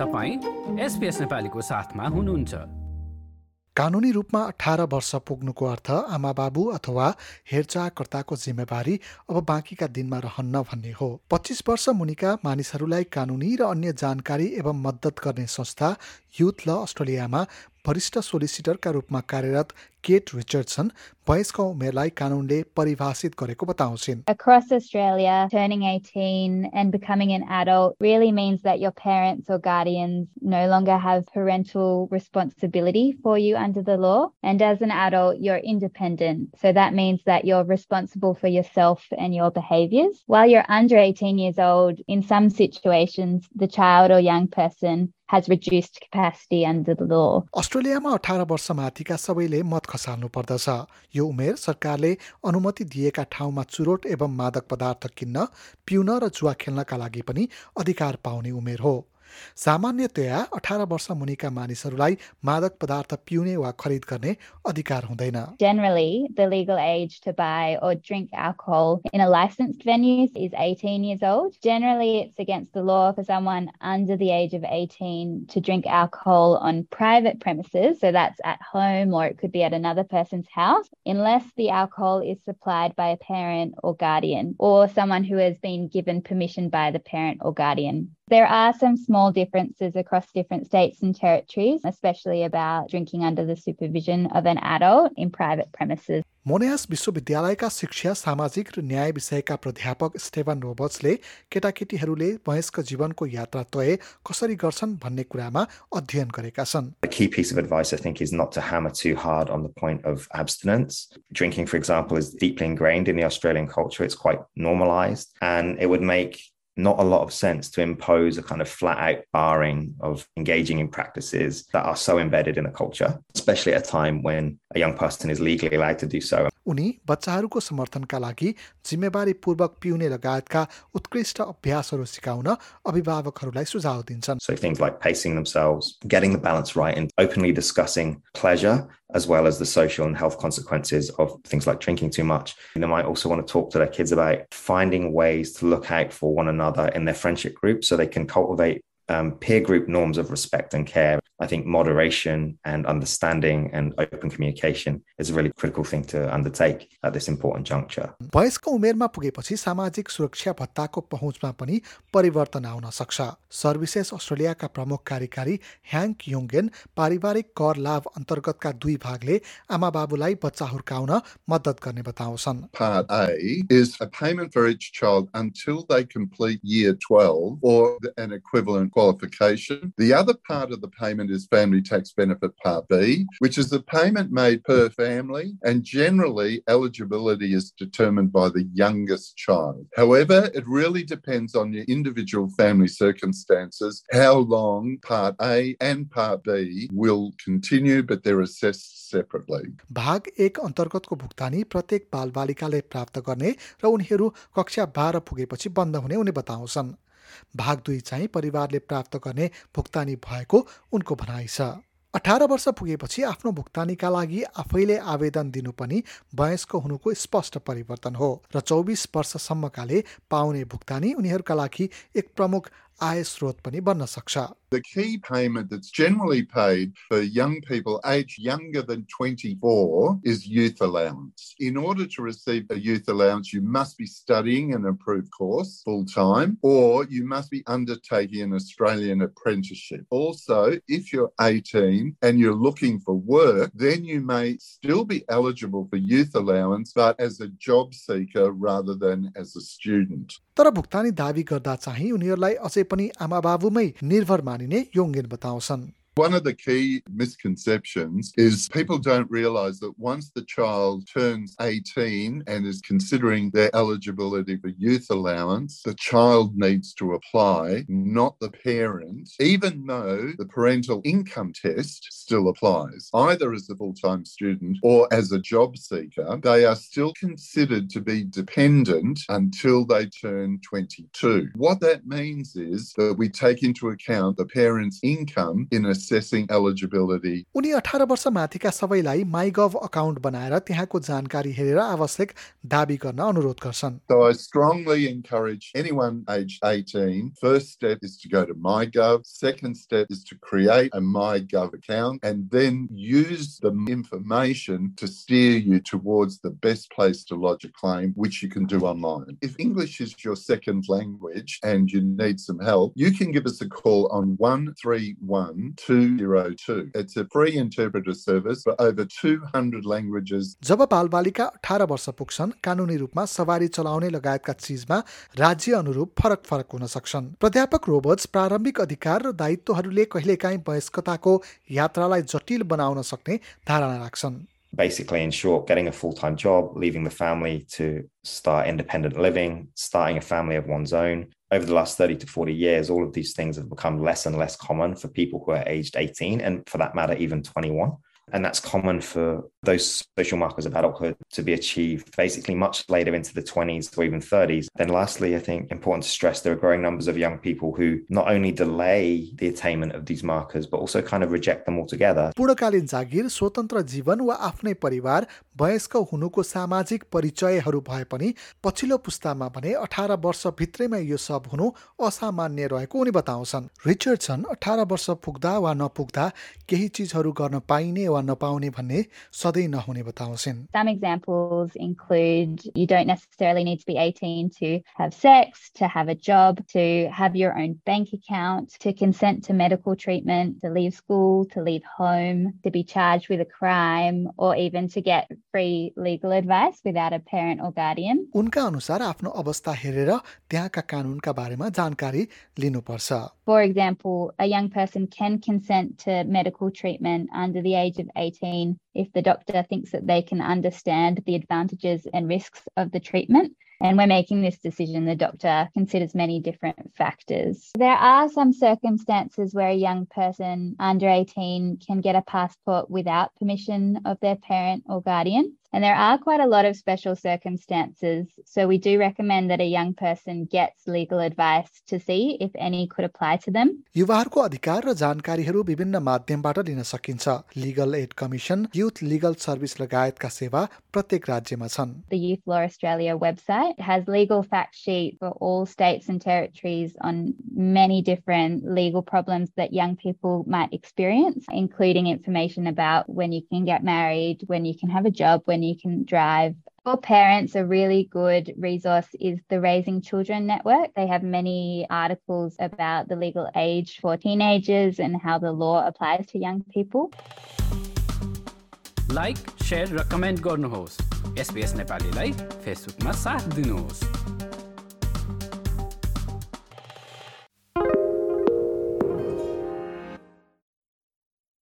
तपाईँ एसपिएस नेपालीको साथमा हुनुहुन्छ। कानुनी रूपमा अठार वर्ष पुग्नुको अर्थ आमा बाबु अथवा हेरचाहकर्ताको जिम्मेवारी अब बाँकीका दिनमा रहन्न भन्ने हो। पच्चिस वर्ष मुनिका मानिसहरूलाई कानुनी र अन्य जानकारी एवं मद्दत गर्ने संस्था युथ ल अस्ट्रेलियामा वरिष्ठ सोलिसिटरका रूपमा कार्यरत केट रिचर्डसन वयस्क उमेरलाई कानुनले परिभाषित गरेको बताउँछिन् Across Australia, turning 18 and becoming an adult really means that your parents or guardians no longer have parental responsibility for you under the law. And as an adult, you're independent. So that means that you're responsible for yourself and your behaviors. While you're under 18 years old, in some situations, the child or young person has reduced capacity under the law. अस्ट्रेलियामा अठार वर्ष माथिका सबैले मत खसाल्नु पर्दछ यो उमेर सरकारले अनुमति दिएका ठाउँमा चुरोट एवं मादक पदार्थ किन्न पिउन र जुवा खेल्नका लागि पनि अधिकार पाउने उमेर हो सामान्यतया अठार वर्ष मुनिका मानिसहरूलाई मादक पदार्थ पिउने वा खरिद गर्ने अधिकार हुँदैन Generally, the legal age to buy or drink alcohol in a licensed venue is 18 years old. Generally, it's against the law for someone under the age of 18 to drink alcohol on private premises. So that's at home or it could be at another person's house, unless the alcohol is supplied by a parent or guardian or someone who has been given permission by the parent or guardian. There are some small differences across different states and territories, especially about drinking under the supervision of an adult in private premises. Mona's विश्वविद्यालयका शिक्षा सामाजिक र न्याय विषयका प्राध्यापक Steven रोबर्ट्सले केटाकेटीहरूले वयस्क जीवनको यात्रा तय कसरी गर्छन् भन्ने कुरामा अध्ययन गरेका छन् A key piece of advice, I think, is not to hammer too hard on the point of abstinence. Drinking, for example, is deeply ingrained in the Australian culture. It's quite normalized, and it would make not a lot of sense to impose a kind of flat out barring of engaging in practices that are so embedded in a culture, especially at a time when a young person is legally allowed to do so. उनी बच्चाहरूको समर्थनका लागि जिम्मेवारी पूर्वक पिउने लगायतका उत्कृष्ट अभ्यासहरू सिकाउन अभिभावकहरूलाई सुझाव दिन्छन् So things like pacing themselves, getting the balance right, and openly discussing pleasure as well as the social and health consequences of things like drinking too much. And they might also want to talk to their kids about finding ways to look out for one another in their friendship group so they can cultivate um, peer group norms of respect and care. I think moderation and understanding and open communication is a really critical thing to undertake at this important juncture. वयस्क उमेरमा पुगेपछि सामाजिक सुरक्षा भत्ताको पहुँचमा पनि परिवर्तन आउन सक्छ services अस्ट्रेलियाका प्रमुख कार्यकारी ह्याङ्क योङ्गेन पारिवारिक कर लाभ अन्तर्गतका दुई भागले आमा बाबुलाई बच्चा हुर्काउन मद्दत गर्ने बताउँछन् Part A is a payment for each child until they complete year 12 or an equivalent qualification. The other part of the payment is Family Tax Benefit Part B, which is the payment made per family, and generally eligibility is determined by the youngest child. However, it really depends on your individual family circumstances how long Part A and Part B will continue, but they're assessed separately. भाग एक अन्तर्गतको भुक्तानी प्रत्येक बालबालिकाले प्राप्त गर्ने र उनीहरू कक्षा बाह्र पुगेपछि बन्द हुने उनी बताउँछन् भाग दुई चाहिँ परिवारले प्राप्त गर्ने भुक्तानी भएको उनको भनाइ छ। अठार वर्ष पुगेपछि आफ्नो भुक्तानीका लागि आफैले आवेदन दिनु पनि वयस्क हुनुको स्पष्ट परिवर्तन हो र चौबिस वर्षसम्मकाले पाउने भुक्तानी उनीहरूका लागि एक प्रमुख आय स्रोत पनि बन्न सक्छ The key payment that's generally paid for young people aged younger than 24 is youth allowance. In order to receive a youth allowance, you must be studying an approved course full time or you must be undertaking an Australian apprenticeship. Also, if you're 18 and you're looking for work, then you may still be eligible for youth allowance, but as a job seeker rather than as a student. तर भुक्तानी दावी गर्दा चाहिँ उनीहरूलाई अझै पनि आमाबाबुमै निर्भर मानिने योङ्गेन बताउँछन्। One of the key misconceptions is people don't realize that once the child turns 18 and is considering their eligibility for youth allowance, the child needs to apply, not the parent, even though the parental income test still applies. Either as a full time student or as a job seeker, they are still considered to be dependent until they turn 22. What that means is that we take into account the parent's income in a assessing eligibility. उनी अठार वर्ष माथिका सबैलाई MyGov account बनाएर त्यहाँको जानकारी हेरेर आवश्यक दावी गर्न अनुरोध गर्छन् So I strongly encourage anyone aged 18. First step is to go to MyGov. Second step is to create a MyGov account and then use the information to steer you towards the best place to lodge a claim, which you can do online. If English is your second language and you need some help, you can give us a call on 131202. It's a free interpreter service for over 200 languages जब बालबालिका अठार वर्ष पुग्छन् कानुनी रूपमा सवारी चलाउने लगायतका चिजमा राज्य अनुरूप फरक फरक हुन सक्छन् प्राध्यापक रोबर्ट्स प्रारम्भिक अधिकार र दायित्वहरूले कहिलेकाहीँ वयस्कताको यात्रालाई जटिल बनाउन सक्ने धारणा राख्छन् basically in short getting a full-time job leaving the family to start independent living starting a family of one's own over the last 30 to 40 years all of these things have become less and less common for people who are aged 18 and for that matter even 21 and that's common for those social markers of adulthood to be achieved basically much later into the 20s or even 30s. Then, lastly, I think important to stress there are growing numbers of young people who not only delay the attainment of these markers, but also kind of reject them altogether. पूर्णकालीन जागिर स्वतन्त्र जीवन वा आफ्नै परिवार वयस्क हुनुको सामाजिक परिचयहरू भए पनि पछिल्लो पुस्तामा भने अठार वर्षभित्रैमा यो सब हुनु असामान्य रहेको उनी बताउँछन् रिचर्डसन अठार वर्ष पुग्दा वा नपुग्दा केही चिजहरू गर्न पाइने वा नपाउने भन्ने सधैँ नहुने बताउँछन् Some examples include you don't necessarily need to be 18 to have sex, to have a job, to have your own bank account, to consent to medical treatment, to leave school, to leave home, to be charged with a crime, or even to get free legal advice without a parent or guardian. उनका अनुसार आफ्नो अवस्था हेरेर त्यहाँका कानुनका बारेमा जानकारी लिनुपर्छ For example, a young person can consent to medical treatment under the age of 18 if the doctor thinks that they can understand the advantages and risks of the treatment. And when making this decision, the doctor considers many different factors. There are some circumstances where a young person under 18 can get a passport without permission of their parent or guardian. And there are quite a lot of special circumstances. So we do recommend that a young person gets legal advice to see if any could apply to them. युवाहरूको अधिकार र जानकारीहरू विभिन्न माध्यमबाट लिन सकिन्छ legal aid commission youth legal service लगायतका सेवा प्रत्येक राज्यमा छन् The Youth Law Australia website has legal fact sheet for all states and territories on many different legal problems that young people might experience, including information about when you can get married, when you can have a job, when you can drive. For parents, a really good resource is the Raising Children Network. They have many articles about the legal age for teenagers and how the law applies to young people. Like share raw comment गर्नुहोस् SPS नेपालीलाई फेसबुकमा साथ दिनुहोस्